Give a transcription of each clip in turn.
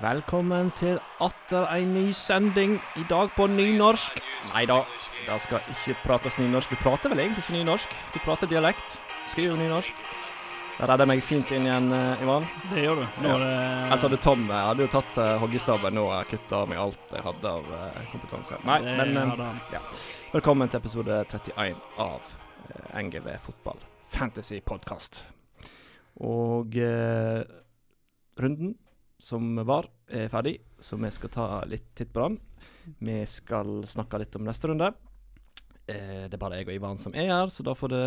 Velkommen til atter en ny sending, i dag på nynorsk. Nei da, det skal ikke prates nynorsk. Du prater vel egentlig ikke nynorsk? Du prater dialekt. Skriver nynorsk. Det redder meg fint inn igjen, eh, Ivan. Det gjør du. Nå er det Altså, hadde Tom jeg hadde jo tatt uh, hoggestabben nå og kutta meg alt jeg hadde av uh, kompetanse. Nei, det men eh, ja. Velkommen til episode 31 av uh, NGV fotball fantasy podcast. Og eh, runden som var, er ferdig, så vi skal ta litt titt på den. Vi skal snakke litt om neste runde. Eh, det er bare jeg og Ivan som er her, så da får du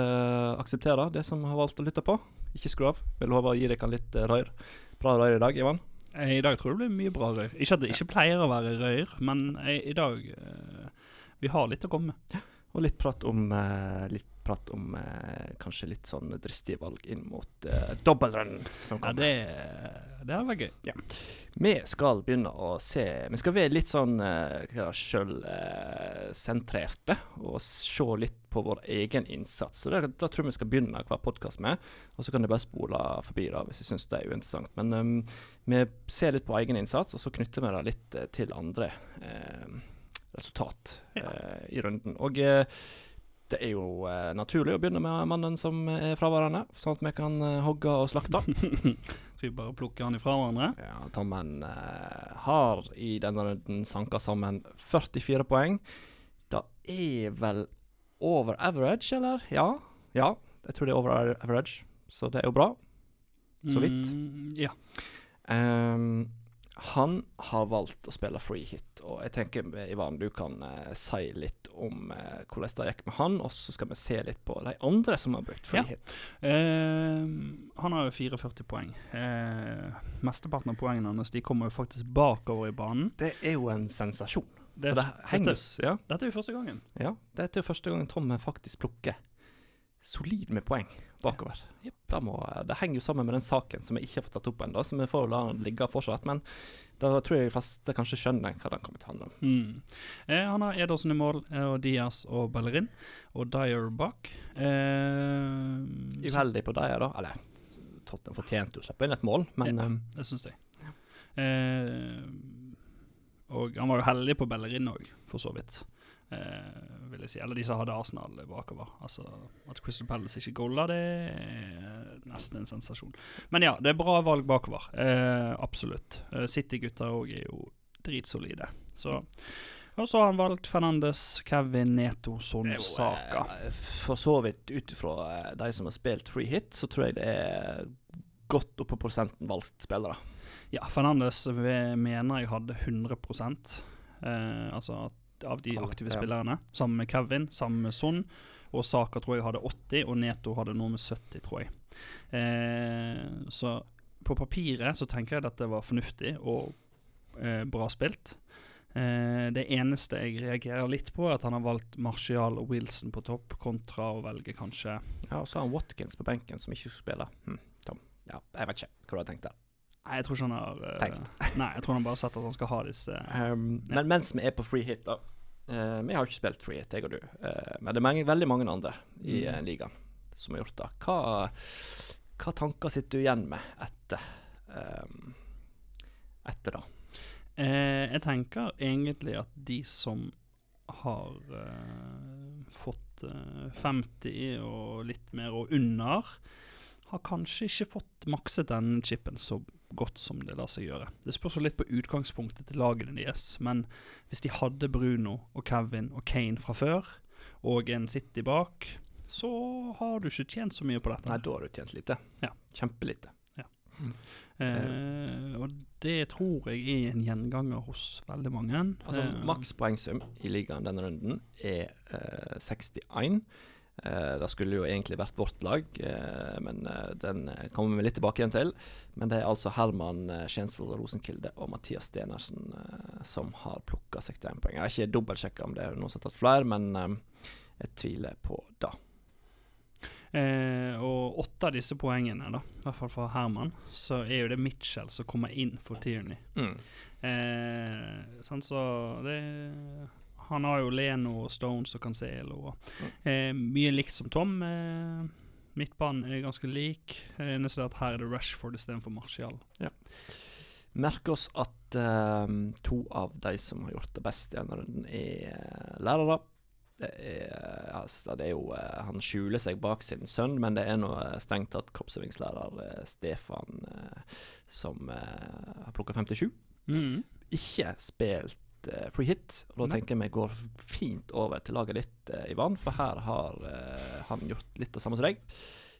akseptere det som har valgt å lytte på. Ikke skru av. Vi lover å gi dere litt eh, røyr. Bra røyr i dag, Ivan. Eh, I dag tror jeg det blir mye bra røyr. Ikke at det ikke pleier å være røyr, men i dag Vi har litt å komme med. Og litt prat om, litt prat om eh, kanskje litt sånn dristige valg inn mot eh, dobbeltrunden som Ja, kommer. det, det har vært gøy. Vi skal begynne å se Vi skal være litt sånn eh, sjølsentrerte og se litt på vår egen innsats. Så det, Da tror jeg vi skal begynne hver podkast med. Og så kan de bare spole forbi da hvis jeg syns det er uinteressant. Men um, vi ser litt på egen innsats, og så knytter vi det litt eh, til andre eh, resultat Ja. eh, i runden. Og eh, det er jo eh, naturlig å begynne med mannen som er fraværende, sånn at vi kan eh, hogge og slakte. Skal vi bare plukke han ifra hverandre? Ja, Tommen eh, har i denne runden sanka sammen 44 poeng. Det er vel over average, eller? Ja. Ja, jeg tror det er over average, så det er jo bra. Så vidt. Mm, ja. Ehm, han har valgt å spille free hit, og jeg tenker Ivan, du kan eh, si litt om eh, hvordan det gikk med han, og så skal vi se litt på de andre som har brukt free Ja. hit. Eh, han har jo 44 poeng. Eh, mesteparten av poengene hans de kommer jo faktisk bakover i banen. Det er jo en sensasjon. Det, er, det dette, ja. dette er jo første gangen. Ja, dette er jo første gangen Tom faktisk plukker solid med poeng bakover. Yep. Da må, det henger jo sammen med den saken som vi ikke har fått tatt opp ennå, så vi får la den ligge fortsatt. Men da tror jeg fleste kanskje skjønner hva den kommer til å handle om. Mm. Eh, han har Ederson i mål, eh, og Diaz og Bellerin, og Dyer bak. Eh, Uheldig på Dyer, da. Eller Tottenham fortjente å slippe inn et mål, men Ja. um, det syns jeg. Eh, og han var jo heldig på Bellerin òg, for så vidt. Eh, vil jeg si. Eller de som hadde Arsenal bakover. Altså At Crystal Palace ikke golla, det er nesten en sensasjon. Men ja, det er bra valg bakover. Eh, absolutt. Eh, City-gutta òg er jo dritsolide. Så Og så har han valgt Fernandes, Kevin, Neto, Son, Saka. eh, For så vidt ut ifra eh, de som har spilt free hit, så tror jeg det er godt opp på prosenten valgt spillere. Ja, Fernandes mener jeg hadde 100 eh, Altså at av de aktive ja. spillerne. Sammen med Kevin, sammen med Son. Og Saka tror jeg hadde 80, og Neto hadde noe med 70, tror jeg. Eh, så på papiret så tenker jeg at dette var fornuftig og eh, bra spilt. Eh, det eneste jeg reagerer litt på, er at han har valgt Martial og Wilson på topp, kontra å velge kanskje Ja, og så har han Watkins på benken som ikke spiller. Hm, Tom. Ja, jeg vet ikke hva du har tenkt der. Nei, jeg tror ikke han har uh, Tenkt. Nei, jeg tror han bare har sett at han skal ha disse Um, Ja. Men mens vi er på free hit, da. Eh, vi har ikke spilt free hit, jeg og du. Eh, men det er mange, veldig mange andre i Mm. uh, ligaen som har gjort det. Hva, hva tanker sitter du igjen med etter um, etter da? Eh, jeg tenker egentlig at de som har eh, fått eh, 50 og litt mer og under, har kanskje ikke fått makset den chipen så godt som det lar seg gjøre. Det spørs jo litt på utgangspunktet til lagene deres, men hvis de hadde Bruno og Kevin og Kane fra før, og en City bak, så har du ikke tjent så mye på dette. Nei, da har du tjent lite. Ja. Kjempelite. Eh, og det tror jeg er en gjenganger hos veldig mange. Altså, Eh, Maks poengsum i ligaen denne runden er eh, 61. Eh, det skulle jo egentlig vært vårt lag, eh, men eh, den kommer vi litt tilbake igjen til. Men det er altså Herman Skjensvold Rosenkilde og Mathias Stenersen som har plukka 61 poeng. Jeg har ikke dobbeltsjekka om det er noen som har tatt flere, men jeg tviler på det. Eh, og åtte av disse poengene, da, i hvert fall for Herman, så er jo det Mitchell som kommer inn for Tierney. Mm. Eh, sånn så det Han har jo Leno og Stones og Cancelo. Og, eh, mye likt som Tom. Eh, Midtbanen er ganske lik. Eneste er at her er det Rashford istedenfor Martial. Merk oss at eh, to av de som har gjort det best i denne runden, er eh, lærere. Det er, altså, det er jo eh, Han skjuler seg bak sin sønn, men det er nå eh, strengt tatt kroppsøvingslærer eh, Stefan eh, som eh, har plukka 57. Mm. Ikke spilt eh, free hit. Og da Nei. tenker jeg vi går fint over til laget ditt, uh, Ivan, for her har uh, han gjort litt det samme som deg.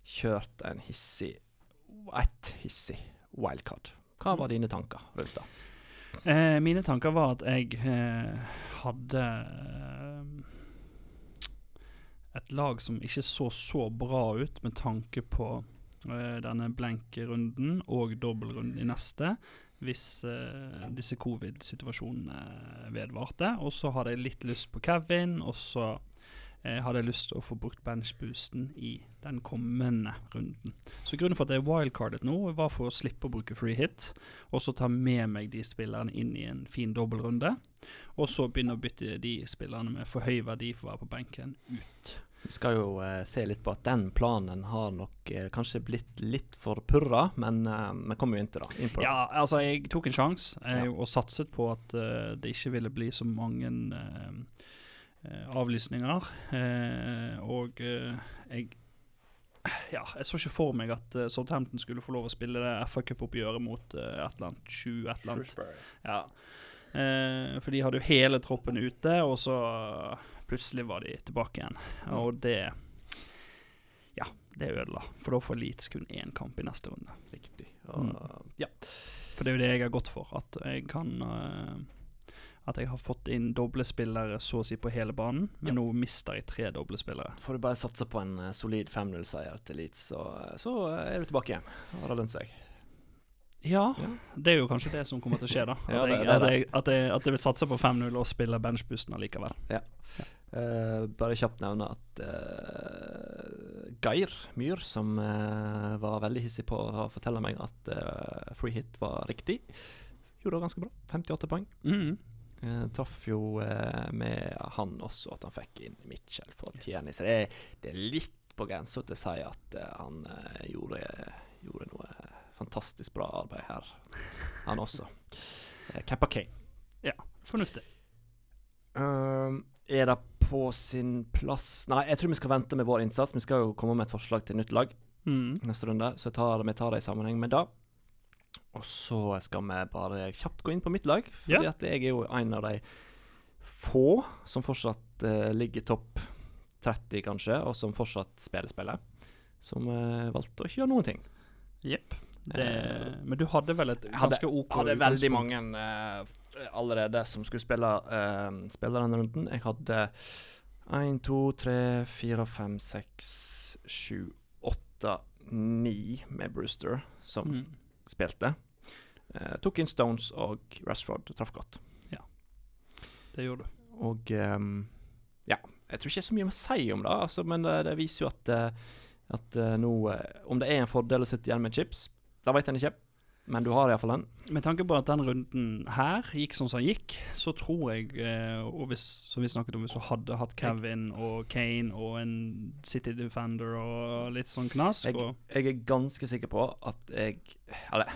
Kjørt en hissig Et hissig wildcard. Hva var dine tanker rundt det? Mine tanker var at jeg hadde et lag som ikke så så bra ut med tanke på denne blanke runden og dobbeltrunden i neste, hvis uh, disse covid-situasjonene vedvarte. Og så hadde jeg litt lyst på Kevin, og så uh, hadde jeg lyst til å få brukt benchboosten i den kommende runden. Så grunnen for at jeg wildcardet nå, var for å slippe å bruke free hit, og så ta med meg de spillerne inn i en fin dobbeltrunde. Og så begynne å bytte de spillerne med for høy verdi for å være på benken, ut. Vi skal jo eh, se litt på at den planen har nok eh, kanskje blitt litt for purra, men eh, vi kommer jo inn til det. Inn på det. Ja, altså, jeg tok en sjanse eh, Ja. og satset på at eh, det ikke ville bli så mange eh, eh, avlysninger. Eh, og eh, jeg ja, jeg så ikke for meg at uh, Southampton skulle få lov å spille det FA Cup-oppgjøret mot uh, et eller annet 20 et eller annet. Ja. Uh, for de hadde jo hele troppen ute, og så eh, plutselig var de tilbake igjen. Og det Ja, det ødela. For da får Leeds kun én kamp i neste runde. Riktig. Og, Mm. ja. For det er jo det jeg har gått for. At jeg kan uh, At jeg har fått inn doble spillere så å si på hele banen, men Ja. nå mister jeg tre doble spillere. Får du bare satse på en eh, solid 5-0-seier til Leeds, så, så er du tilbake igjen. Da har det lønt seg. Ja, Ja. det er jo kanskje det som kommer til å skje, da. At, Ja, det- jeg, det at, jeg, at, jeg, at jeg vil satse på 5-0 og spille benchboosten allikevel. Eh, bare kjapt nevne at uh, Geir Myhr, som uh, var veldig hissig på å fortelle meg at free hit var riktig, gjorde det ganske bra. 58 poeng. Eh, traff jo med han også at han fikk inn Mitchell for. Så det det er litt på grensa til å si at han gjorde, gjorde noe fantastisk bra arbeid her, han også. Uh, Kappa Kane. Ja, Fornuftig. Um, er det på sin plass Nei, jeg tror vi skal vente med vår innsats. Vi skal jo komme med et forslag til nytt lag mm. neste runde, så jeg tar, vi tar det i sammenheng med det. Og så skal vi bare kjapt gå inn på mitt lag, fordi Ja. at jeg er jo en av de få som fortsatt uh, ligger topp 30, kanskje, og som fortsatt spiller spillet. Som uh, valgte å ikke gjøre noen ting. Jepp. Det- Eh, Men du hadde vel et ganske OK Jeg hadde veldig mange uh, allerede som skulle spille, uh, spille denne runden. Jeg hadde én, to, tre, fire, fem, seks, sju, åtte, ni med Brewster som mm. spilte. Uh, tok inn Stones og Rashford og traff godt. Det gjorde du. Og um, ja, jeg tror ikke det er så mye å si om det, altså, men det, det viser jo at, at nå Om det er en fordel å sitte igjen med chips, det vet en ikke. Men du har iallfall den. Med tanke på at den runden her gikk som den gikk, så tror jeg, eh, og hvis, som vi snakket om, hvis du hadde hatt Kevin og Kane og en City Defender og litt sånn knask Jeg, og, jeg er ganske sikker på at jeg Eller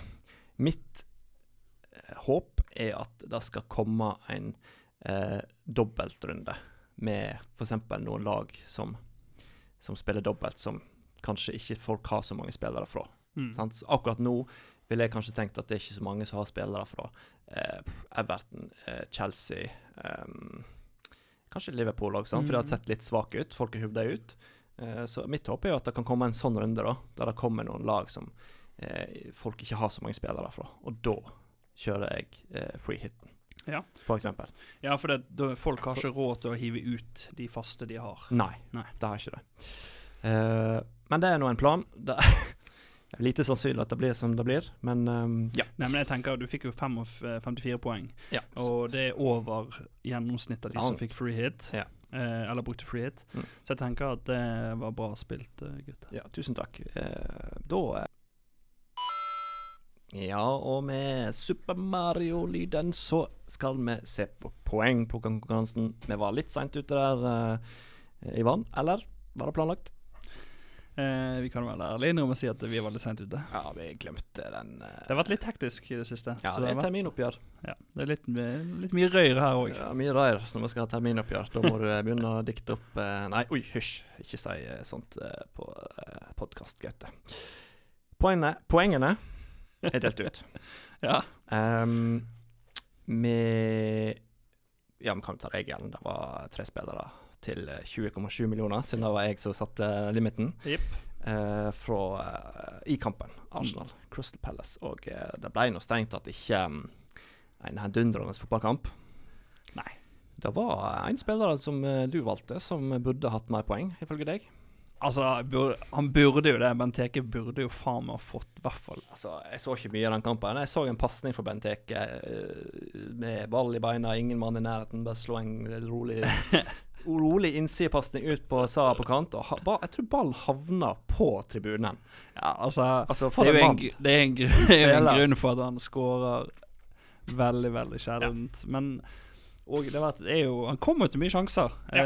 mitt eh, håp er at det skal komme en eh, dobbeltrunde med f.eks. noen lag som, som spiller dobbelt, som kanskje ikke folk har så mange spillere fra. Mm. Sant? Så akkurat nå ville jeg kanskje tenkt at det er ikke så mange som har spillere fra eh, Everton, eh, Chelsea ehm, Kanskje Liverpool òg, for det har Mm. sett litt svake ut. Folk har hivd dem ut. Eh, så mitt håp er jo at det kan komme en sånn runde, da, der det kommer noen lag som eh, folk ikke har så mange spillere fra. Og da kjører jeg eh, free hiten, Ja. for eksempel. Ja, for det, folk har ikke råd til å hive ut de faste de har. Nei, Nei. det har ikke det. Uh, men det er nå en plan. Det det er lite sannsynlig at det blir som det blir, men um, ja. Nei, men jeg tenker Du fikk jo fem 54 poeng, ja. og det er over gjennomsnittet av de Ja. som fikk free hit. Ja. Eh, eller brukte free hit. Mm. Så jeg tenker at det var bra spilt, eh, gutter. Ja, tusen takk. Eh, da eh, Ja, og med Super Mario-lyden så skal vi se på poeng på konkurransen. Vi var litt seint ute der, eh, Ivan. Eller var det planlagt? Eh, vi kan være ærlige innrømme å si at vi var litt seint ute. Ja, vi glemte den. eh, Det har vært litt hektisk i det siste. Ja, det det, er vært, terminoppgjør. ja, det er litt, litt mye røyr her òg. Ja, mye røyr når vi skal ha terminoppgjør. Da må du eh, begynne å dikte opp eh, Nei, oi, hysj. Ikke si eh, sånt eh, på eh, podkast, Gaute. Poengene, poengene er delt ut. Ja. Um, med Ja, vi kan jo ta regelen. Det var tre spillere til eh, 20,7 millioner, siden det var jeg som satte limiten. Yep. eh, fra eh, i kampen. Arsenal, Crystal Palace. Og eh, det ble nå strengt tatt ikke um, en heidundrende fotballkamp. Nei. Det var en spiller som eh, du valgte, som burde hatt mer poeng, ifølge deg. Altså, burde, han burde jo det. Benteke burde jo faen meg ha fått i hvert fall Altså, Jeg så ikke mye av den kampen. Jeg så en pasning fra Benteke eh, med ball i beina, ingen mann i nærheten. Bare slå en rolig Rolig innsidepasning ut på Sara på kant. Og ha, ba, jeg tror ballen havna på tribunen. Ja, altså, Altså, det, er en det, er en, det er en grunn for at han skårer veldig, veldig sjeldent. Men og det, var, det er jo Han kommer jo til mye sjanser. Eh,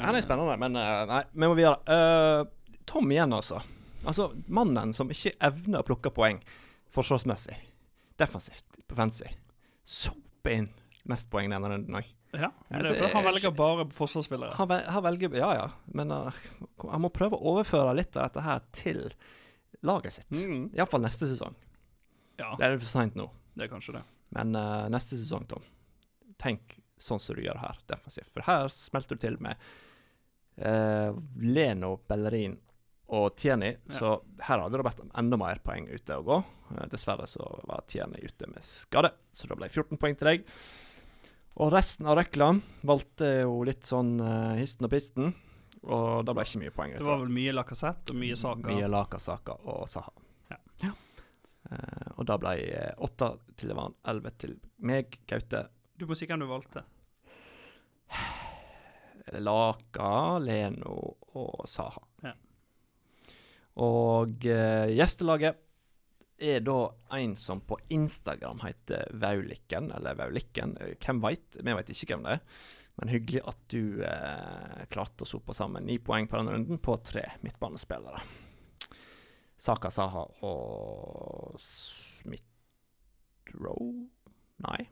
Han er spennende, men eh, nei, vi må videre. Uh, Tom igjen, altså. Altså, Mannen som ikke evner å plukke poeng forsvarsmessig, defensivt, offensivt. Sope inn mest poeng denne runden òg. Ja, men det er for han velger bare forsvarsspillere. Han, vel, han velger Ja, ja, men uh, han må prøve å overføre litt av dette her til laget sitt. Mm. Iallfall neste sesong. Ja, Det er for seint nå, det er kanskje det. men uh, neste sesong, Tom, tenk sånn som du gjør her, defensivt. For her smelter du til med uh, Leno, Bellerin og Tierney, Ja. så her hadde det vært enda mer poeng ute å gå. Dessverre så var Tierney ute med skade, så det ble 14 poeng til deg. Og resten av røkla valgte jo litt sånn uh, histen og pisten, og da ble ikke mye poeng Det var vel mye Lacassette og mye saker. Mye Laka, og Saha. Ja. Eh, og da ble eh, åtte til Ivan, elleve til meg, Gaute. Du må si hvem du valgte. Laka, Leno og Saha. Ja. Og uh, gjestelaget er da en som på Instagram heter Vaulikken, eller Vaulikken. Hvem veit? Vi veit ikke hvem det er. Men hyggelig at du eh, klarte å sope sammen ni poeng på denne runden på tre midtbanespillere. Saka Saha og Smith Roe Nei.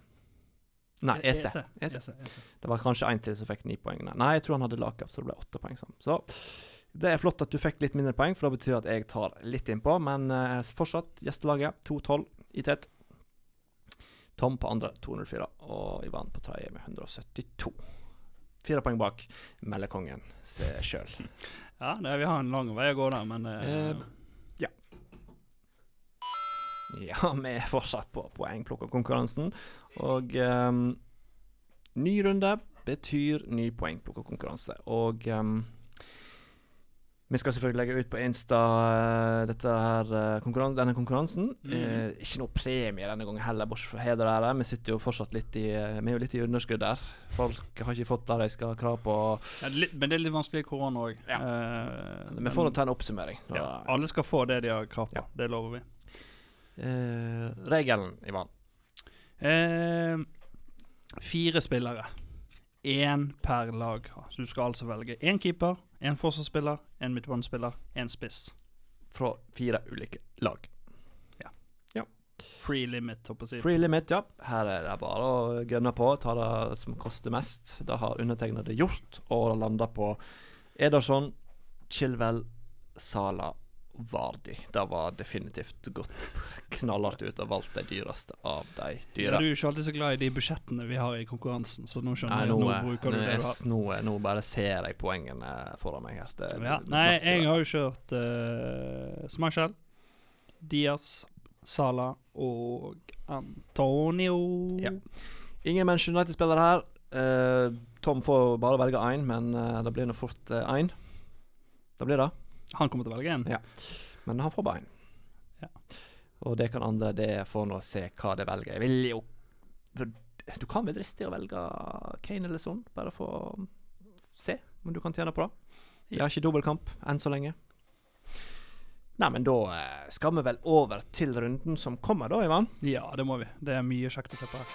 Nei, Ese. EC. EC, EC. Det var kanskje en til som fikk ni poeng. Nei, jeg tror han hadde lagkap, så det ble åtte poeng sammen. Så det er flott at du fikk litt mindre poeng, for det betyr at jeg tar litt innpå. Men eh, fortsatt gjestelaget 2-12 i tett. Tom på andre 204 og Ivan på tredje med 172. Fire poeng bak meldekongen seg sjøl. Ja, det, vi har en lang vei å gå der, men eh, Eh, Ja, vi er fortsatt på poengplukkerkonkurransen. Og um, ny runde betyr ny poengplukkerkonkurranse. Og ehm, vi skal selvfølgelig legge ut på Insta eh, her, eh, konkurran denne konkurransen. Mm. Eh, ikke noe premie denne gangen heller, bortsett fra heder og ære. Vi sitter jo fortsatt litt i eh, Vi er jo litt i underskudd der. Folk har ikke fått det de skal ha krav på. ja, det litt, men det er litt vanskelig i korona òg. Ja. Vi får nå ta en oppsummering. ja, Alle skal få det de har krav på. Det lover vi. Eh, regelen, Ivan. Eh, fire spillere. Én per lag. Så du skal altså velge én keeper, én forsvarsspiller, én midtbanespiller, én spiss. Fra fire ulike lag. Ja Free limit, håper jeg. Free limit, ja. Her er det bare å gønne på. Ta det som koster mest. Det har undertegnede gjort, og landa på Ederson, Chilwell, Sala Vardi. Det var definitivt gått knallhardt ut og valgt de dyreste av de Ja, dyre. du er ikke alltid så glad i de budsjettene vi har i konkurransen, så nå skjønner jeg nå, nå er- bruker du det du har. nå, nå bare ser jeg poengene foran meg her. Det, Ja, det nei, jeg jeg. har jo kjørt uh, Smashell, Diaz, Sala og Antonio. Ja. Ingen Manchester United-spillere her. Uh, Tom får bare velge én, men uh, det blir nå fort én. det blir det. Han kommer til å velge en. Ja. Men han får bare én. Ja. Og det kan andre det får nå se hva de velger. Jeg vil jo Du kan være dristig å velge Kane eller sånn, bare for å se om du kan tjene på det. De har ikke dobbeltkamp enn så lenge. Nei, men da eh, skal vi vel over til runden som kommer, da, Ivan. Ja, det må vi. Det er mye kjekt å se på her.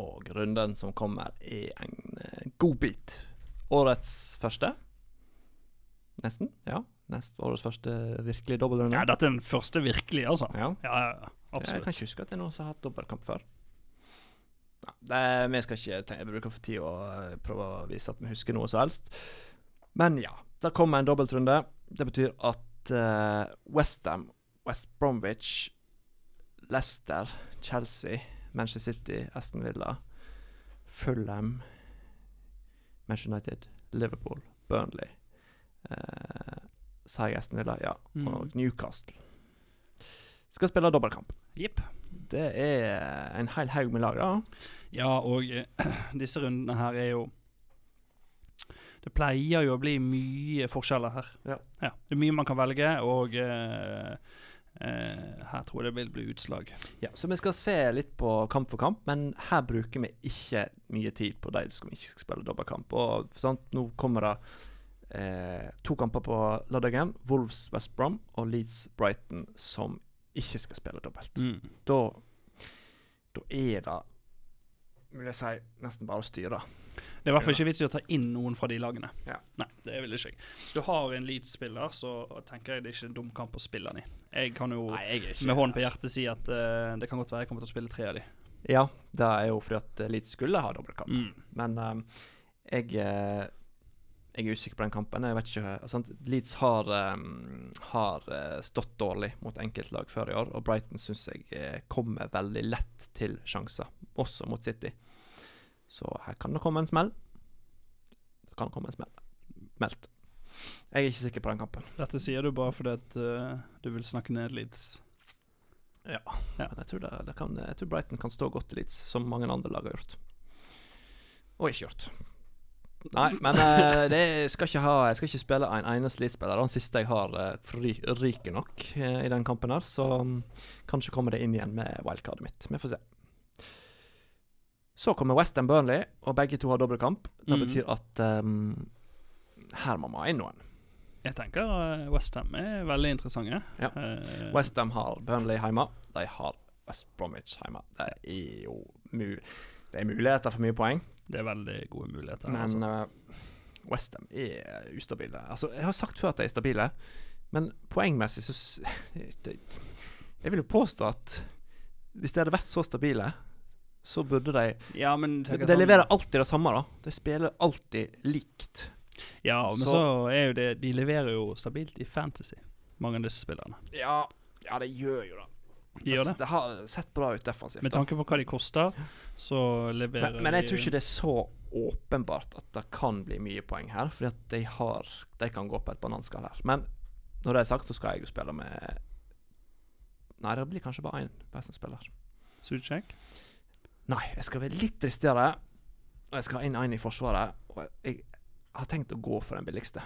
Og runden som kommer, er en eh, godbit. Årets første. Nesten. Ja. Nest årets første virkelig dobbeltrunde. Ja, dette er den første virkelig, altså. Ja. Ja, ja, absolutt. Jeg kan ikke huske at det er noen som har hatt dobbeltkamp før. Ja, det, vi skal ikke tenke, Jeg bruker for tid å eh, prøve å vise at vi husker noe som helst. Men ja, det kommer en dobbeltrunde. Det betyr at uh, Westham, West Bromwich, Leicester, Chelsea, Manchester City, Aston Villa, Fulham, Manchester United, Liverpool, Burnley eh, Sier Aston Villa? Ja. Mm. Og Newcastle. Skal spille dobbeltkamp. Yep. Det er en hel haug med lag, da. Ja, og eh, disse rundene her er jo Det pleier jo å bli mye forskjeller her. Ja. Det er mye man kan velge, og eh, eh, her tror jeg det vil bli utslag. Ja, så vi skal se litt på kamp for kamp, men her bruker vi ikke mye tid på de som ikke skal spille dobbeltkamp. Og sant, nå kommer det eh, to kamper på lørdagen. Wolves West Brom og Leeds Brighton som ikke skal spille dobbelt. Mm. Da, da er det vil jeg si, nesten bare å styre. Det er i hvert fall ikke vits i å ta inn noen fra de lagene. Ja. Nei, det vil ikke skikk Hvis du har en Leeds-spiller, så tenker jeg det er ikke en dum kamp å spille han i. Jeg kan jo Nei, jeg er ikke med hånden på hjertet si at uh, det kan godt være jeg kommer til å spille tre av de. Ja, det er jo fordi at Leeds skulle ha dobbeltkamp. Mm. Men eh, jeg, eh, jeg er usikker på den kampen. Jeg vet ikke sant? Leeds har, um, har eh, stått dårlig mot enkeltlag før i år, og Brighton syns jeg eh, kommer veldig lett til sjanser, også mot City. Så her kan det komme en smell. Det kan komme en smell. Meldt. Jeg er ikke sikker på den kampen. Dette sier du bare fordi at uh, du vil snakke ned Leeds. Ja. Ja. Men jeg tror, det, det kan, jeg tror Brighton kan stå godt i Leeds, som mange andre lag har gjort. Og ikke gjort. Nei, men uh, det skal ikke ha, jeg skal ikke spille en eneste Leeds-spiller. Den siste jeg har, uh, ryker nok uh, i den kampen her. Så um, kanskje kommer det inn igjen med wildcardet mitt. Vi får se. Så kommer Western Burnley, og begge to har dobbeltkamp. Det mm. betyr at um, her må man ha inn noen. Jeg tenker uh, Westham er veldig interessante. Ja. Uh, Westham har Burnley hjemme. De har West Bromwich hjemme. Det er jo mu det er muligheter for mye poeng, det er veldig gode muligheter. men altså. uh, Westham er ustabile. Altså, jeg har sagt før at de er stabile, men poengmessig så Jeg vil jo påstå at hvis de hadde vært så stabile, så burde de ja, men De, de sånn- leverer alltid det samme, da. De spiller alltid likt. Ja, men så- så, er jo det De leverer jo stabilt i fantasy, mange av disse spillerne. Ja, ja det gjør jo det. De gjør det. Det har sett bra ut defensivt. Med tanke på hva de koster, så leverer Men, men jeg tror ikke det er så åpenbart at det kan bli mye poeng her, fordi at de har De kan gå på et bananskall her. Men når det er sagt, så skal jeg jo spille med Nei, det blir kanskje bare én Western-spiller. Suchek. Nei, jeg skal være litt dristigere, og jeg skal ha inn en i forsvaret. Og jeg har tenkt å gå for den billigste.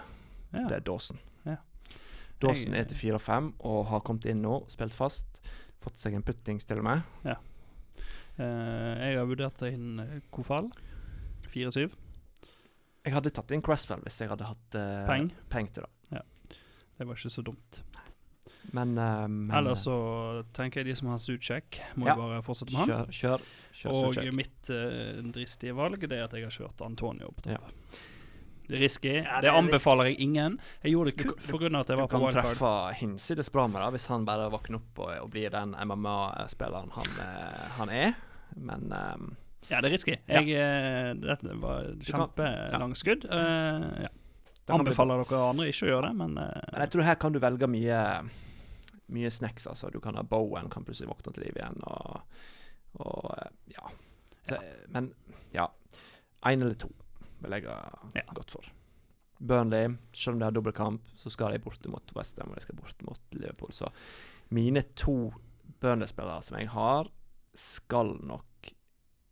Ja. Det er Dawson. Ja. Dawson er til 4-5 og har kommet inn nå, spilt fast. Fått seg en puttings til og med. Eh, jeg har vurdert inn eh, Kofal. 4-7. Jeg hadde tatt inn Cresswell hvis jeg hadde hatt uh, Peng. peng til det. Ja. Det var ikke så dumt. Men, uh, men Ellers så tenker jeg de som har Suchek, må Ja. jo bare fortsette med han. Kjør, kjør. kjør Og Suchek. mitt uh, dristige valg det er at jeg har kjørt Antonio på Ja. Det er risky. Ja, det det er anbefaler jeg ingen. Jeg gjorde det Du kun av at jeg var på kan treffe hinsides bra med det hvis han bare våkner opp og, og blir den MMA-spilleren han, eh, han er. Men um, Ja, det er risky. Jeg, ja. dette var kan- ja. Uh, ja. Anbefaler dere andre ikke å gjøre det, men uh, Men jeg tror her kan du velge mye Mye snacks. altså Du kan ha Bowen, kan plutselig våkne til liv igjen. Og, og eh, ja. Så, Men ja. Én eller to vil jeg ha Ja. gått for. Burnley, selv om de har dobbeltkamp, så skal de borte mot Westham og de skal borte mot Liverpool. Så mine to Burnley-spillere som jeg har, skal nok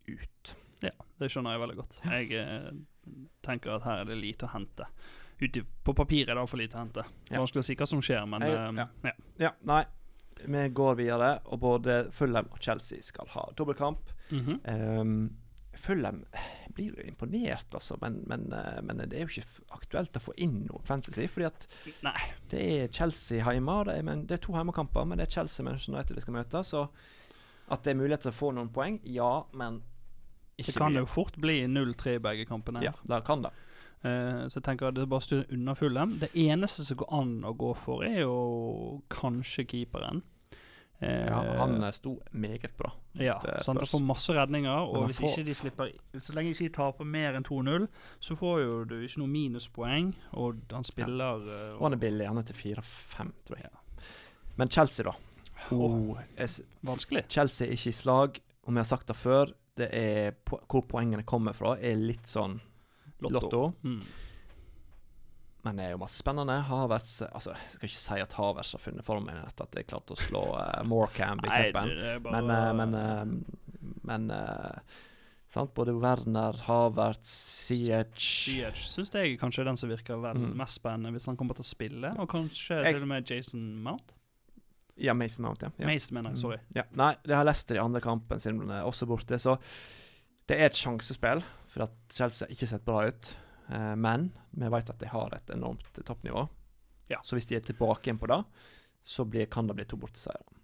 ut. ja, det skjønner jeg veldig godt. Jeg eh, tenker at her er det lite å hente. Ute på papiret er det for lite å hente. Ja. Vanskelig å si hva som skjer, men eh, ja. ja. Ja, nei. Vi går videre, og både Fulham og Chelsea skal ha dobbeltkamp. Mhm. Um, Fulham blir jo imponert, altså, men, men, eh, men det er jo ikke aktuelt å få inn noe fantasy. Fordi at Nei. det er Chelsea hjemme, det er, men, det er to hjemmekamper, men det er Chelsea-mennesker Manchester United de skal møte. Så at det er mulighet til å få noen poeng, ja, men ikke Det kan mye. jo fort bli 0-3 i begge kampene. Ja, det kan det. Eh, så jeg tenker at det er bare å styre unna Fulham. Det eneste som går an å gå for, er jo kanskje keeperen. Uh, Ja, han eh, sto meget bra. ja, sant, han får masse redninger, og hvis får- ikke de slipper Så lenge ikke de taper mer enn 2-0, så får jo du ikke noe minuspoeng, og han spiller ja. Og han er billig. Han er til 4-5, tror jeg. Ja. Men Chelsea, da. Oh, vanskelig. Chelsea er ikke i slag. Om jeg har sagt det før, det er hvor poengene kommer fra, er litt sånn lotto. Mm. Men det er jo masse spennende. Havertz Altså, jeg skal ikke si at Havertz har funnet formen etter at jeg klarte å slå uh, Morecamp i cupen. bare Men, uh, men, uh, men uh, sant? Både Werner, Havertz, CH Ziyech syns jeg kanskje er den som virker vel Mm. mest spennende hvis han kommer til å spille, og kanskje Jeg- til og med Jason Mount. Ja, Mason Mount, ja. ja. Mason, mener jeg. Sorry. Mm. Ja. Nei, det har Leicester i andre kampen sin er også borte, så det er et sjansespill for at Chelsea ikke sett bra ut. Eh, men vi vet at de har et enormt toppnivå. Ja. Så hvis de er tilbake igjen på det, så blir, kan det bli to borteseiere.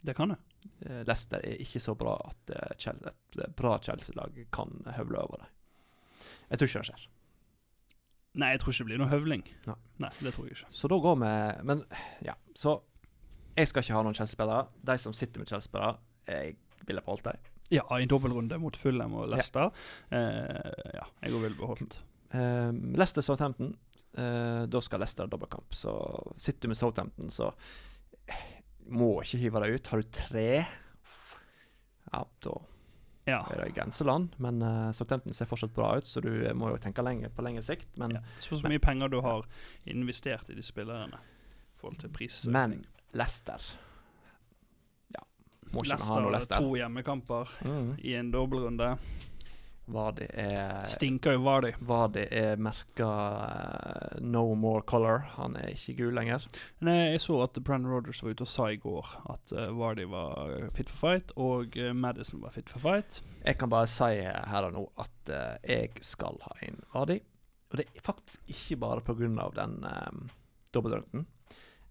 Det kan det. Eh, Leicester er ikke så bra at eh, et eh, bra Chelsea-lag kan høvle over dem. Jeg tror ikke det skjer. Nei, jeg tror ikke det blir noe høvling. Nei. Nei, det tror jeg ikke. Så da går vi Men ja, så jeg skal ikke ha noen Chelsea-spillere. De som sitter med Chelsea-spillere, jeg ville beholdt dem. Ja, i dobbeltrunde mot Fulham og Leicester. Eh, ja, jeg òg ville beholdt. Uh, Leicester Southampton. eh, da skal Leicester ha dobbeltkamp. Så sitter du med Southampton, så eh, må ikke hive deg ut. Har du tre, ja, da Ja. er det grenseland. Men uh, Southampton ser fortsatt bra ut, så du eh, må jo tenke lenge, på lengre sikt. Men, ja. Spørs hvor mye penger du har investert i de spillerne i forhold til prisøkning. men Leicester Ja, må ikke vi ha Leicester noe Leicester. to hjemmekamper Mm. i en dobbeltrunde. Vardy er Stinker jo Vardy. Vardy er merka uh, no more color. Han er ikke gul lenger. Nei, jeg så at Brandon Rogers var ute og sa i går at uh, Vardy var fit for fight, og uh, Madison var fit for fight. Jeg kan bare si her og nå at uh, jeg skal ha inn Vardy. Og det er faktisk ikke bare pga. den um, dobbeltrunden.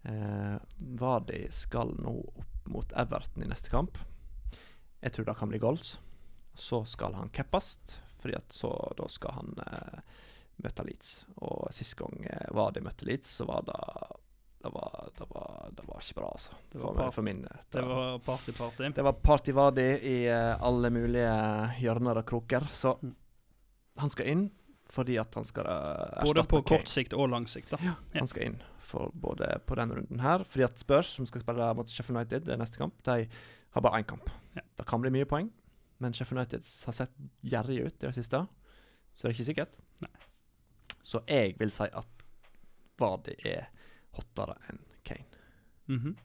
Uh, Vardy skal nå opp mot Everton i neste kamp. Jeg tror det kan bli goals. Så skal han keppast, fordi at så da skal han eh, møte Leeds. Og sist gang eh, var de møtte Leeds, så var det det var, det var, det var ikke bra, altså. Det var for min. Det var party-party. Det var Party Vardy i uh, alle mulige hjørner og kroker. Så Mm. han skal inn fordi at han skal uh, Både på Kane. kort sikt og lang sikt. da. Ja. Han skal inn for både på den runden her. Fordi at Spurs, som skal spille mot Sheffield United neste kamp, de har bare én kamp. Ja. Det kan bli mye poeng, men Sheffield United har sett gjerrige ut i det siste, så det er ikke sikkert. Nei. Så jeg vil si at Vardy er hottere enn Kane Mhm.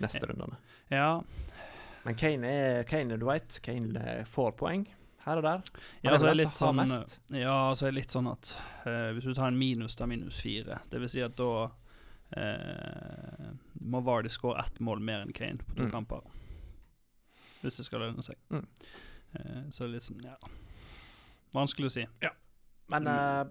neste Ja. rundene. ja. Men Kane er Kane, du vet. Kane eh, får poeng her og der. Ja, så er litt sånn, ja, så er det litt sånn at uh, hvis du tar en minus, da minus fire. Det vil si at da eh, må Vardy skåre ett mål mer enn Kane på to Mm. kamper. Hvis det skal lønne seg. Mm. Eh, så det er litt sånn, ja Vanskelig å si. Men eh,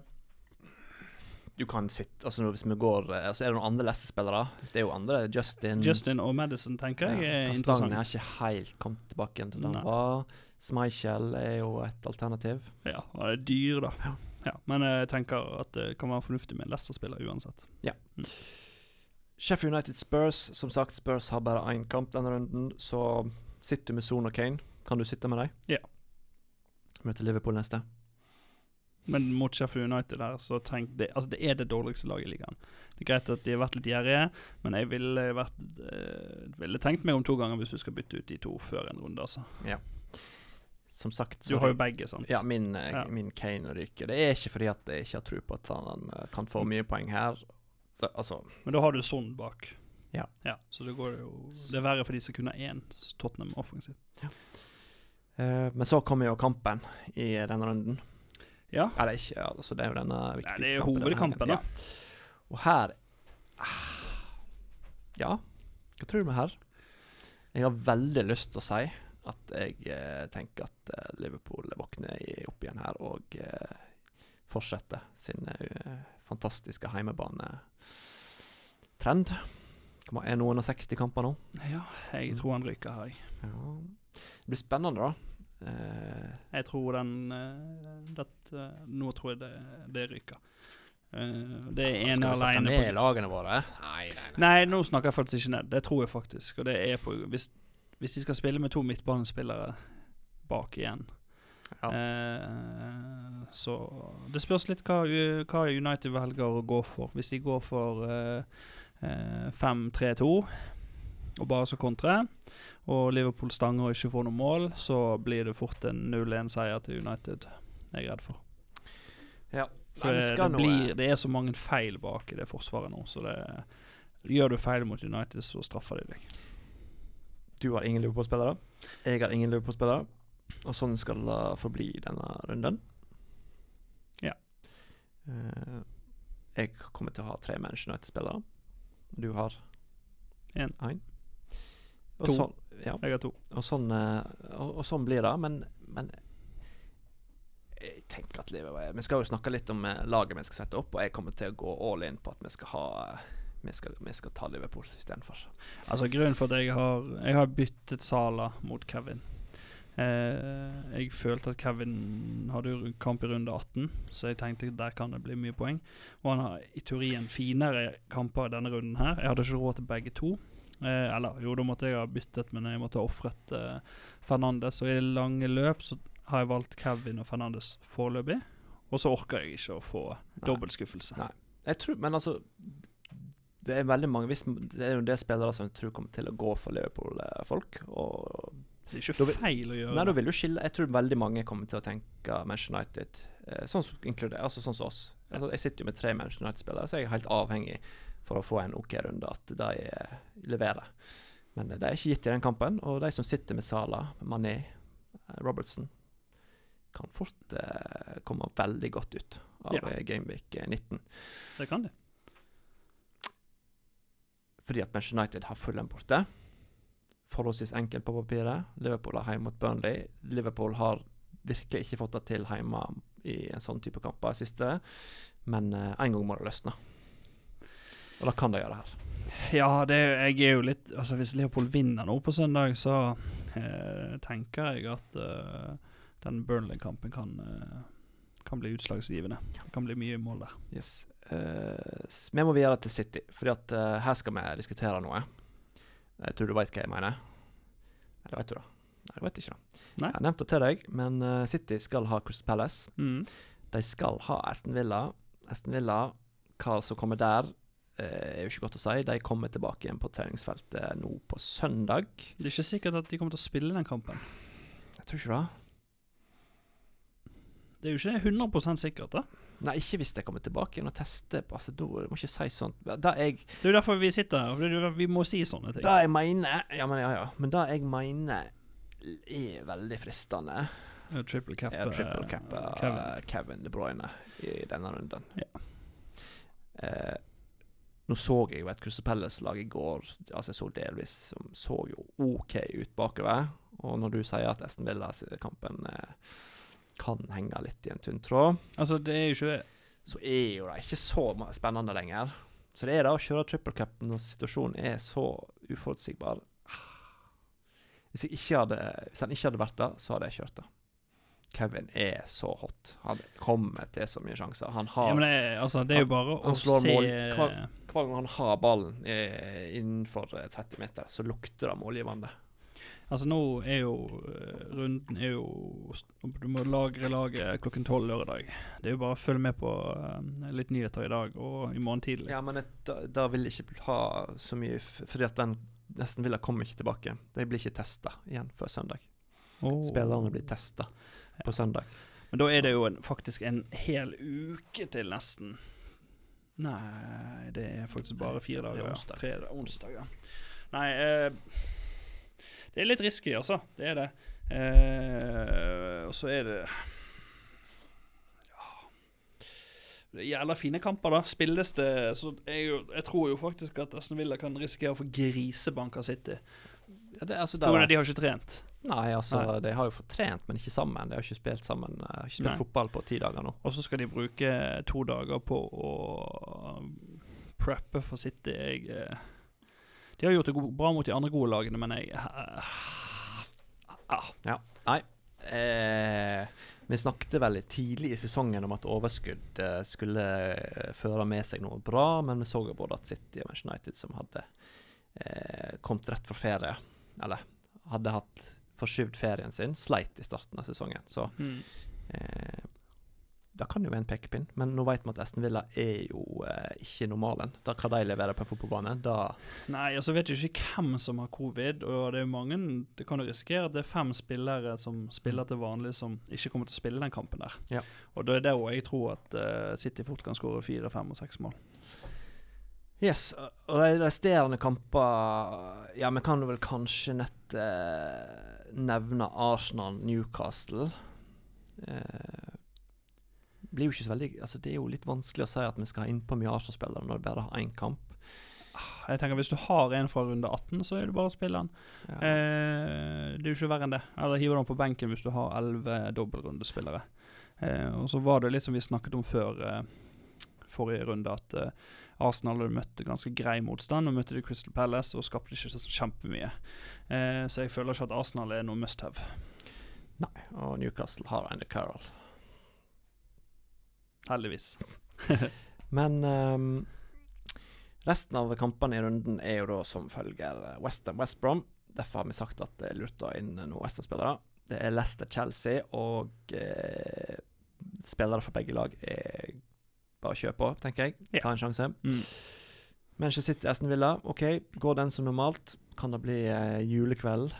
du kan sitte Altså Hvis vi går eh, Så er det noen andre Leicester-spillere. Det er jo andre. Justin Justin og Madison tenker jeg er Kastanjen har ikke helt kommet tilbake igjen til det Nei. han var. Schmeichel er jo et alternativ. Ja, han er dyr, da. Ja. Ja, men jeg tenker at det kan være fornuftig med en Leicester-spiller uansett. Sheffield United Spurs. Som sagt, Spurs har bare én kamp denne runden, så sitter du med Son og Kane. Kan du sitte med dem? Ja. Møter Liverpool neste. Men mot Sheffield United her, så tenk det Altså, det er det dårligste laget i ligaen. Det er greit at de har vært litt gjerrige, men jeg ville vært eh, Ville tenkt meg om to ganger hvis du skal bytte ut de to før en runde, altså. Som sagt Du har jo begge, sant? Ja, min, eh, Ja. min Kane ryker. Det er ikke fordi at jeg ikke har tro på at han eh, kan få mye poeng her. Det, altså, Men da har du sånn bak. Ja. Så det går jo Det er verre for de som kun har én Tottenham offensiv. eh, men så kommer jo kampen i denne runden. Ja. Eller ikke, altså det er jo denne Nei, viktigste det er hovedkampen, da. Ja. Og her ah, Ja, hva tror du med her? Jeg har veldig lyst til å si at jeg eh, tenker at eh, Liverpool våkner i, opp igjen her og eh, fortsetter sin eh, fantastiske heimebanetrend. Kommer- Er noen av 60 kamper nå? Ja, jeg tror han ryker her. Ja. Det blir spennende, da. Eh, Jeg tror den eh, dette, Nå tror jeg det, det ryker. Eh, det er ene skal vi snakke alene ned lagene våre? Nei, nei, nei. Nei, nå snakker jeg faktisk ikke ned. Det tror jeg faktisk. Og det er på Hvis, hvis de skal spille med to midtbanespillere bak igjen Ja. eh, Så det spørs litt hva, hva United velger å gå for. Hvis de går for eh, eh, 5-3-2 og bare så kontre, og Liverpool stanger og ikke får noe mål, så blir det fort en 0-1-seier til United. Jeg er redd for. Ja. For det, det, blir, eh, det er så mange feil bak i det forsvaret nå, så det Gjør du feil mot United, så straffer de deg. Du har ingen Liverpool-spillere. Jeg har ingen Liverpool-spillere. Og sånn skal det forbli denne runden. Ja. Eh, jeg kommer til å ha tre Manchester United-spillere. Du har En. Én. To. Sånn, ja. Jeg har to. Og sånn, eh, og, og sånn blir det. Men, men jeg tenker at Liverpool Vi skal jo snakke litt om eh, laget vi skal sette opp, og jeg kommer til å gå all in på at vi skal ha Vi skal, vi skal ta Liverpool istedenfor. Altså Grunnen for at jeg har Jeg har byttet Sala mot Kevin. Eh, jeg følte at Kevin hadde jo kamp i runde 18, så jeg tenkte der kan det bli mye poeng. Og han har i teorien finere kamper denne runden her. Jeg hadde ikke råd til begge to. Eh, eller jo, da måtte jeg ha byttet, men jeg måtte ha ofret eh, Fernandes. Og i det lange løp så har jeg valgt Kevin og Fernandes foreløpig. Og så orker jeg ikke å få dobbeltskuffelse. Nei. Jeg tror, men altså Det er veldig mange hvis, Det er jo en del spillere som jeg tror kommer til å gå for Liverpool-folk. Og Det er ikke vil- feil å gjøre Nei, da vil du skille Jeg tror veldig mange kommer til å tenke Manchester United. Eh, sånn som inkluder, altså sånn som oss. Altså, jeg sitter jo med tre Manchester United-spillere, så jeg er helt avhengig for å få en OK runde at de eh, leverer. Men de det er ikke gitt i den kampen. Og de som sitter med Sala, Mané, eh, Robertson, kan fort eh, komme veldig godt ut av Ja. eh, Gameweek eh, 19. Det kan de. fordi at Manchester United har Fulham borte. Forholdsvis enkelt på papiret. Liverpool har hjemme mot Burnley. Liverpool har virkelig ikke fått det til hjemme i en sånn type kamper i siste, men eh, en gang må det løsne. Og det kan de gjøre her. Ja, det, jeg er jo litt Altså Hvis Liverpool vinner nå på søndag, så eh, tenker jeg at eh, den Burnley-kampen kan, eh, kan bli utslagsgivende. Det kan bli mye mål der. Yes. Eh, vi må videre til City, Fordi at eh, her skal vi diskutere noe. Jeg tror du veit hva jeg mener. Eller vet du det? Nei, du vet ikke det. Nei. Jeg har nevnt det til deg, men eh, City skal ha Crystal Palace. Mm. De skal ha Aston Villa. Aston Villa, hva som kommer der, eh, er jo ikke godt å si. De kommer tilbake igjen på treningsfeltet nå på søndag. Det er ikke sikkert at de kommer til å spille den kampen. Jeg tror ikke det. Det er jo ikke 100 sikkert. da Nei, ikke hvis jeg kommer tilbake igjen og tester. Altså, da må ikke si sånt. Det jeg, Det er derfor vi sitter her. er Vi må si sånne ting. det jeg mener Ja, men ja, ja. Men det jeg mener er veldig fristende, Ja, Triple cap, ja, triple cap uh, Kevin. Kevin. De Bruyne i denne runden. Ja. Eh, nå så jeg jo et Crystal Palace-lag i går, altså jeg så delvis, som så jo OK ut bakover. Og når du sier at Esten Villas-kampen eh, kan henge litt i en tynn tråd, Altså, det er jo ikke så er jo det ikke så spennende lenger. Så det er det å kjøre triple cup når situasjonen er så uforutsigbar. Hvis, hadde, hvis han ikke hadde vært der, så hadde jeg kjørt det. Kevin er så hot. Han kommer til så mye sjanser. Han har ja, men det, altså, det er jo bare han å se mål hver- Hver gang han har ballen eh, innenfor eh, 30 meter, så lukter det målgivende. Altså Nå er jo eh, runden er jo Du må lagre laget klokken tolv lørdag. Det er jo bare å følge med på eh, litt nyheter i dag og i morgen tidlig. Ja, men da, vil jeg ikke ha så mye Fordi at den nesten ville komme ikke tilbake. De blir ikke testa igjen før søndag. Oh. Spillerne blir testa på søndag. Men da er det jo en, faktisk en hel uke til nesten. Nei, det er faktisk bare fire Det er dager. onsdag. Tre, onsdag, ja. Nei, eh, det er litt risky, altså. Det er det. Eh, og så er det Ja Jævla fine kamper, da. Spilles det Så jeg, jeg tror jo faktisk at Aston Villa kan risikere å få grisebanka City. Ja, det, altså, tror du de har ikke trent. nei, altså, Nei. de har jo fått trent, men ikke sammen. De har ikke spilt sammen eh, har ikke spilt Nei. fotball på ti dager nå. Og så skal de bruke to dager på å preppe for City. Jeg, eh, de har gjort det bra mot de andre gode lagene, men jeg ah, Ja. Nei. Eh, vi snakket veldig tidlig i sesongen om at overskudd eh, skulle eh, føre med seg noe bra, men vi så jo både at City og Manchester United som hadde eh, kommet rett fra ferie, eller hadde hatt forskyvd ferien sin, sleit i starten av sesongen. Så Mm. eh, det kan jo være en pekepinn, men nå vet vi at Aston Villa er jo eh, ikke normalen. Da hva de leverer på en fotballbane, da Nei, og så vet du ikke hvem som har covid, og det er jo mange Det kan jo risikere at det er fem spillere som spiller til vanlig, som ikke kommer til å spille den kampen der. Ja. Og da er det òg jeg tror at uh, City fort kan skåre fire, fem og seks mål. Yes, og de resterende kamper Ja, vi kan vel kanskje nett uh, nevne Arsenal-Newcastle. Eh, blir jo ikke så veldig Altså Det er jo litt vanskelig å si at vi skal ha innpå mye Arsenal-spillere når vi bare har én kamp. Jeg tenker Hvis du har en fra runde 18, så er det bare å spille den. Ja. Eh, det er jo ikke verre enn det. Eller hive den på benken hvis du har elleve dobbeltrundespillere. Eh, og så var det litt som vi snakket om før eh, forrige runde, at eh, Arsenal hadde møtt ganske grei motstand. Og møtte de Crystal Palace og skapte ikke så kjempemye. Eh, så jeg føler ikke at Arsenal er noe must have. Nei, og Newcastle har Andy Carroll. Heldigvis. Men um, resten av kampene i runden er jo da som følger Westham West Brom. Derfor har vi sagt at det er lurt å ha inn noen Westham-spillere. Det er Leicester Chelsea, og eh, spillere fra begge lag er bare å kjøre på, tenker jeg. Ta en sjanse. Mm. Manchester City Aston Villa, OK, går den som normalt? Kan det bli eh, julekveld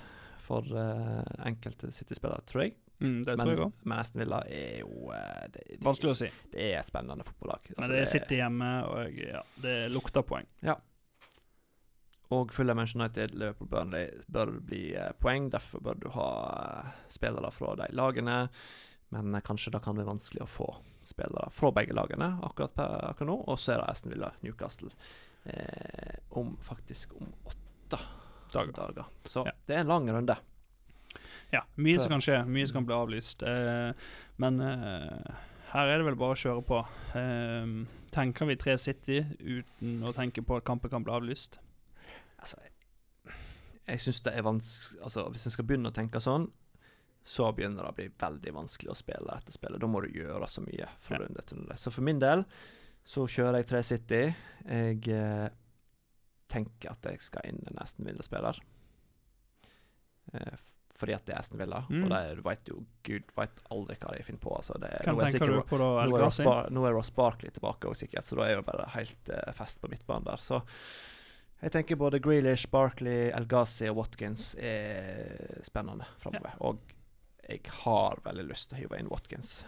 for eh, enkelte City-spillere, tror jeg. Mm, det tror Men, jeg òg. men Aston Villa er jo eh, det, det, Vanskelig å si. det er et spennende fotballag. Men Altså, det sitter hjemme, og ja, det lukter poeng. Ja. Og følger Manchester United, Liverpool, Burnley bør bli eh, poeng. Derfor bør du ha eh, spillere fra de lagene. Men kanskje det kan bli vanskelig å få spillere fra begge lagene akkurat, per, akkurat nå. Og så er det Aston Villa Newcastle eh, om faktisk om åtte dager. Så Ja. det er en lang runde. Ja, mye som kan skje, mye som kan bli avlyst. Eh, men eh, her er det vel bare å kjøre på. Eh, tenker vi tre City uten å tenke på at kampen kan bli avlyst? Altså, jeg syns det er vanskelig Altså, hvis en skal begynne å tenke sånn, så begynner det å bli veldig vanskelig å spille etter spillet. Da må du gjøre så mye For Ja. Så for min del så kjører jeg tre City. Jeg eh, tenker at jeg skal inn en Aston Villa-spiller. Eh, fordi at det er Aston Villa, Mm. og de, du vet jo Gud vet aldri hva de finner på. Altså, det, nå er du på da, nå er? Bar nå er Ross Barkley tilbake også, sikkert, så da er det bare helt uh, fest på midtbanen der. Så jeg tenker både Grealish, Barkley, El Ghazi og Watkins er spennende framover. Og jeg har veldig lyst til å hive inn Watkins.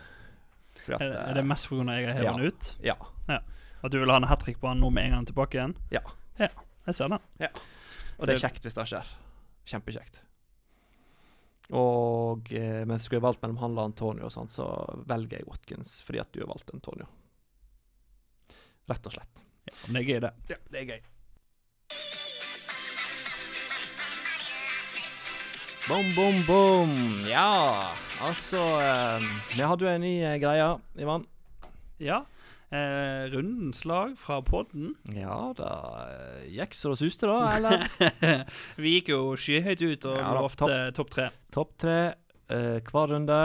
Fordi Er, det, er det mest pga. jeg har hevet ja. han ut? Ja. At du vil ha en hat trick på han nå med en gang tilbake igjen? Ja. Jeg ser den. Og det er kjekt hvis det skjer. Kjempekjekt. Og eh, men skulle jeg valgt mellom han og Antonio, og sånt, så velger jeg Watkins fordi at du har valgt Antonio. Rett og slett. Ja, men det er gøy, det. Ja, det er gøy. Bom, bom, bom. Ja, altså eh, Vi hadde jo en ny eh, greie, Ivan. Ja. Eh, rundens lag fra podden. Ja, da eh, gikk så det suste, da, eller? vi gikk jo skyhøyt ut og Ja lovte topp tre. Topp tre eh, hver runde.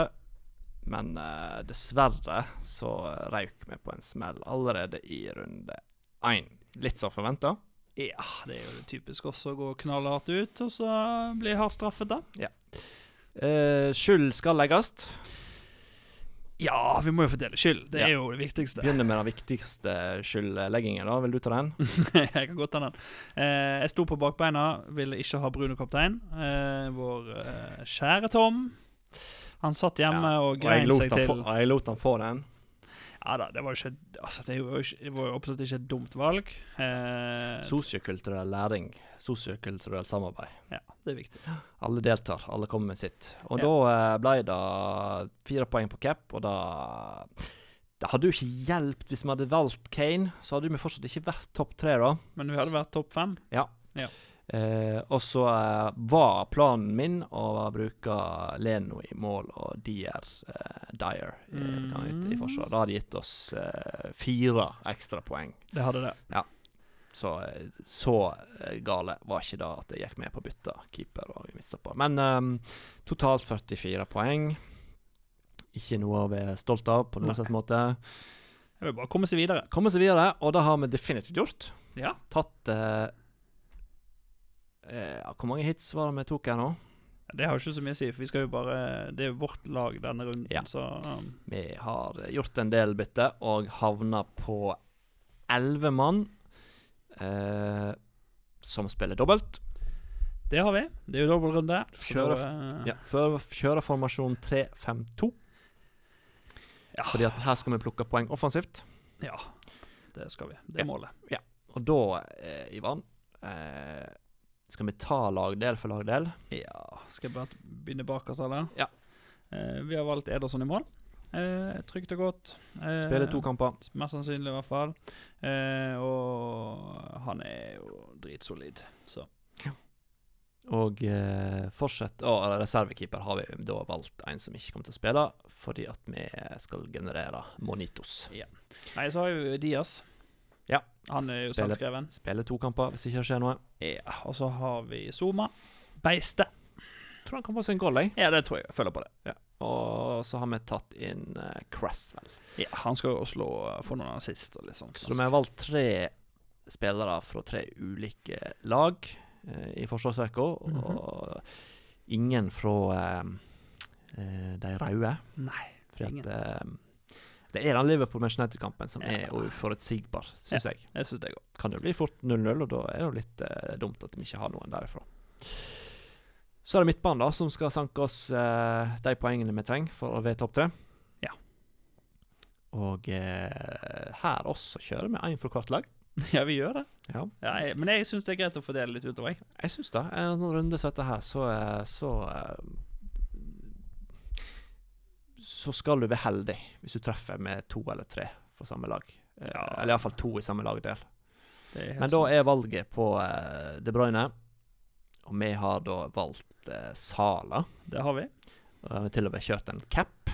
Men eh, dessverre så røyk vi på en smell allerede i runde én. Litt som forventa. Ja, det er jo typisk også å gå knallhardt ut, og så bli hardt straffet, da. Eh, skyld skal legges. Ja, vi må jo fordele skyld. Det Ja. er jo det viktigste. Begynner med den viktigste skyldleggingen. da. Vil du ta den? jeg kan godt ta den. Eh, jeg sto på bakbeina, ville ikke ha Bruno kaptein. Eh, vår eh, kjære Tom. Han satt hjemme Ja, og grein seg til få, og jeg lot han få den. Ja da, det var jo ikke Altså, det var jo absolutt ikke et dumt valg. Eh, Sosiokulturell læring. sosiokulturelt samarbeid. ja, det er viktig. Alle deltar, alle kommer med sitt. Og Ja. da eh, ble det fire poeng på cap, og da Det hadde jo ikke hjulpet hvis vi hadde valgt Kane, så hadde vi fortsatt ikke vært topp tre, da. Men vi hadde vært topp fem. Eh, og så eh, var planen min å bruke Leno i mål og Dier eh, Dyer i, Mm. i forsvar. Det hadde gitt oss eh, fire ekstra poeng. Det hadde det. Så, eh, så eh, gale var ikke det at jeg gikk med på å bytte keeper og midtstopper. Men ehm, totalt 44 poeng. Ikke noe å være stolt av på noen slags måte. Jeg vil bare komme seg videre. Komme seg videre, og det har vi definitivt gjort. Ja. Tatt eh, ja, Hvor mange hits var det vi tok her nå? Det har jo ikke så mye å si, for vi skal jo bare Det er jo vårt lag denne runden, Ja. så um, Vi har gjort en del bytte og havna på elleve mann eh, som spiller dobbelt. det har vi. Det er jo dobbeltrunde. Kjører, uh, eh, Ja, kjører formasjon 3-5-2, ja. fordi at her skal vi plukke poeng offensivt. ja. Det skal vi. Det er Ja. målet. Og da, eh, Ivan, eh, skal vi ta lagdel for lagdel. Ja, skal jeg bare begynne bakerst, eller? Ja. Eh, vi har valgt Ederson i mål. Eh, trygt og godt. Eh, Spiller to kamper. Mest sannsynlig, i hvert fall. Eh, og han er jo dritsolid, så Og eh, fortsett Og reservekeeper har vi da valgt en som ikke kommer til å spille, fordi at vi skal generere Monitos. Nei, så har vi Diaz. Ja. Han er jo Spiller. selvskreven. Spiller to kamper hvis ikke det skjer noe. Ja, og så har vi Zuma. Beiste. Tror han kan få seg en goal, jeg. Ja, det tror jeg. Jeg følger på det. Og så har vi tatt inn uh, Cresswell. Ja, Han skal jo slå få noen assist og litt sånt. Så vi har valgt tre spillere fra tre ulike lag uh, i forsvarsrekka, Mhm. og ingen fra uh, de røde. Nei. Fordi Ingen. at det er den Liverpool-Manchester United-kampen som er uforutsigbar, syns jeg. Jeg synes det går. Kan det bli fort 0-0, og da er det jo litt eh, dumt at vi ikke har noen derifra. Så er det midtbanen, da, som skal sanke oss eh, de poengene vi trenger for å være topp tre. Ja. Og eh, her også kjører vi én fra hvert lag. Ja, vi gjør det. Ja. Ja, jeg, men jeg syns det er greit å fordele litt utover. jeg. Jeg syns det. En sånn runde som dette her, så, eh, så eh, Så skal du være heldig hvis du treffer med to eller tre fra samme lag. Eh, Ja. Eller iallfall to i samme lagdel. Men da er valget på uh, De Bruyne. Og vi har da valgt uh, Sala. Det har vi. Og vi har til og med kjørt en cap.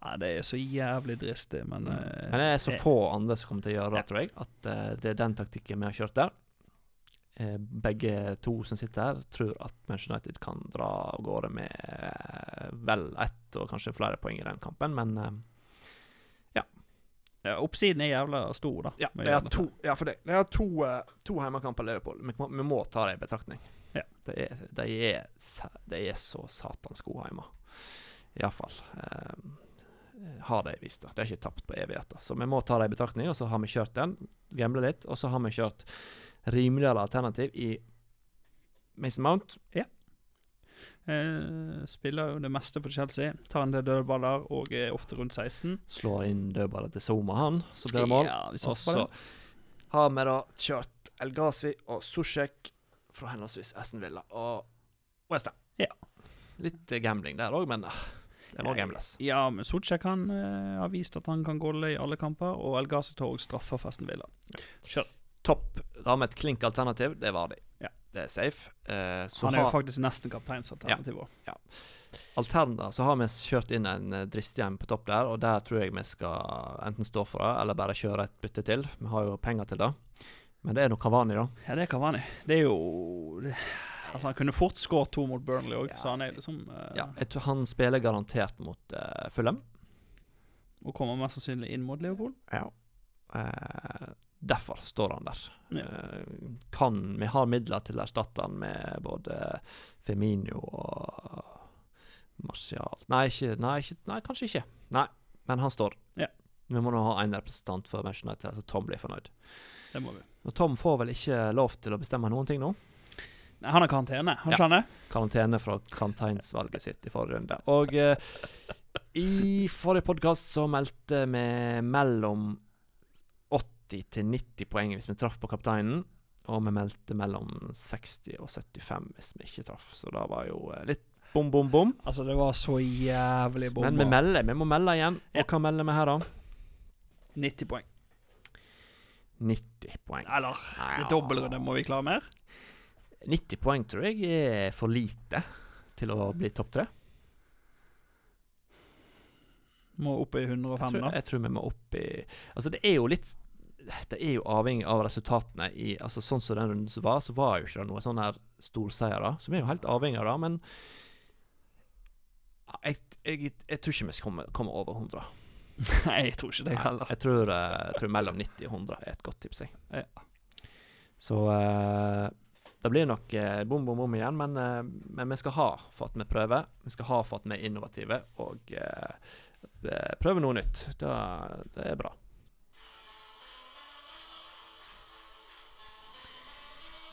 Ja, det er så jævlig dristig, men eh, Mm. Men det er så få andre som kommer til å gjøre det, tror jeg, at uh, det er den taktikken vi har kjørt der. Eh, begge to som sitter her, tror at Manchester United kan dra av gårde med eh, vel ett og kanskje flere poeng i den kampen, men ja. ja, Oppsiden er jævla stor, da. ja, det er to, ja, for det, De er to, eh, to hjemmekamper Liverpool. Vi, må- vi må ta det i betraktning. Ja. Det er, de, er, de er så satans gode hjemme. Iallfall. Eh, har de vist det. Det er ikke tapt på evigheter. Så vi må ta det i betraktning, og så har vi kjørt den, gamble litt, og så har vi kjørt rimeligere alternativ i Mason Mount. Eh, spiller jo det meste for Chelsea. Tar en del dødballer og er ofte rundt 16. Slår inn dødballer til Soma, han, så blir det mål. Ja, vi Og så har vi da kjørt El Ghazi og Susjek fra henholdsvis Aston Villa og Westham. Ja. Litt eh, gambling der òg, men ah, det må Ja, gambles. Ja, men Socek han eh, har vist at han kan golle i alle kamper, og El Ghazi tar også straffer for Aston Villa. Kjør. Topp. Da med et klink alternativ, det var de. Ja. Det er safe. Eh, Han er jo har faktisk nesten kapteinsalternativ òg. alterna, så har vi kjørt inn en eh, dristig en på topp der, og der tror jeg vi skal enten stå for det, eller bare kjøre et bytte til. Vi har jo penger til det. Men det er nå Kavani, da. Ja, det er Kavani. Det er jo Altså, han kunne fort skåret to mot Burnley òg, Ja. så han er liksom uh, Ja, jeg tror han spiller garantert mot uh, Fulham. Og kommer mest sannsynlig inn mot Liverpool. Ja. Eh, derfor står han der. Ja. Eh, kan Vi har midler til å erstatte han med både Feminio og Martial Nei, nei, nei, kanskje ikke. Nei, men han står. Ja. Vi må nå ha en representant for Manchester United, så Tom blir fornøyd. Det må vi. Og Tom får vel ikke lov til å bestemme noen ting nå? Nei, han har karantene, han Ja. skjønner? Karantene fra kapteinsvalget sitt i forrige runde. Og eh, i forrige podkast så meldte vi mellom 80 til 90 poeng hvis vi traff på kapteinen. Og vi meldte mellom 60 og 75 hvis vi ikke traff. Så det var jo eh, litt bom, bom, bom. Altså, det var så jævlig bom. Men vi melder, vi må melde igjen. Ja. Og hva melder vi her, da? 90 poeng. 90 poeng. Eller det dobbeltrunde, må vi klare mer? 90 poeng tror jeg er for lite til å bli topp tre. Må opp i Jeg 105, tror, da. jeg tror vi må opp i Altså, det er jo litt det er jo avhengig av resultatene i altså Sånn som den runden som var, så var jo ikke det noen sånne her storseiere. Så vi er jo helt avhengig av det. Men jeg, jeg, jeg tror ikke vi skal komme, over 100. Nei, jeg tror ikke det heller. Jeg tror, eh, jeg tror mellom 90 og 100 er et godt tips. Jeg. Ja. Så uh, det blir nok uh, bom, bom, bom igjen, men, uh, men vi skal ha for at vi prøver. Vi skal ha for at vi er innovative og prøver noe nytt. Det, det er bra.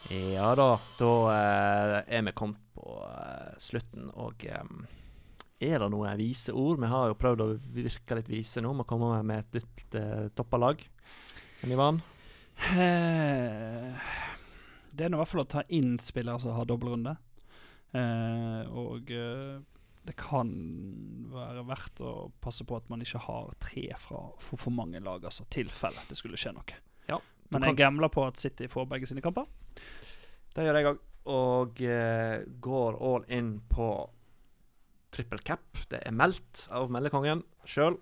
Ja da, da eh, er vi kommet på eh, slutten, og eh, er det noen vise ord? Vi har jo prøvd å virke litt vise nå, å komme med et nytt eh, toppalag. Men Ivan? Det er nå i hvert fall å ta inn spillere som har dobbeltrunde. Eh, og det kan være verdt å passe på at man ikke har tre fra for for mange lag, altså tilfelle det skulle skje noe. Men kan- jeg gambler på at City får begge sine kamper. Det gjør jeg òg. Og uh, går all in på trippel cap. Det er meldt av meldekongen sjøl.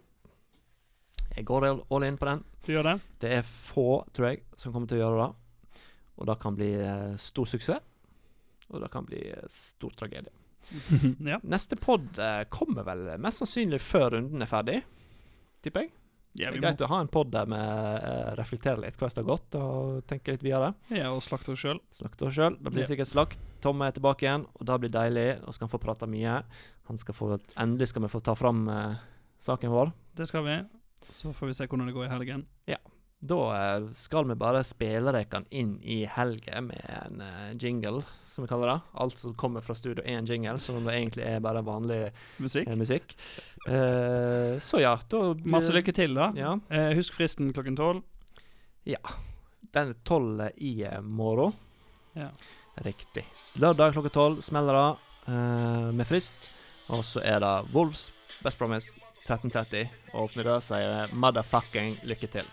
Jeg går all, in på den. Du gjør det? Det er få, tror jeg, som kommer til å gjøre det. Og det kan bli uh, stor suksess. Og det kan bli uh, stor tragedie. ja. Neste pod kommer vel mest sannsynlig før runden er ferdig, tipper jeg. Ja, det er greit å ha en pod der vi eh, reflekterer litt hvordan det har gått, og tenker litt videre. må ja, og slakte oss sjøl. Snakket oss sjøl. Det blir Ja. sikkert slakt. Tom er tilbake igjen, og det blir deilig. Nå skal han få prate mye. Han skal få, endelig skal vi få ta fram eh, saken vår. Det skal vi. Så får vi se hvordan det går i helgen. Ja. Da eh, skal vi bare spille dere inn i helgen med en eh, jingle, som vi kaller det. Alt som kommer fra studio, er en jingle, som det egentlig er bare vanlig Musikk. eh, musikk. Eh, så ja, da Masse lykke til, da. Ja. Eh, husk fristen klokken tolv. Den er tolv i eh, morgen. Ja. Riktig. Lørdag klokka tolv smeller det eh, med frist. Og så er det Wolves Best Promise 13.30. Og med det sier jeg motherfucking lykke til.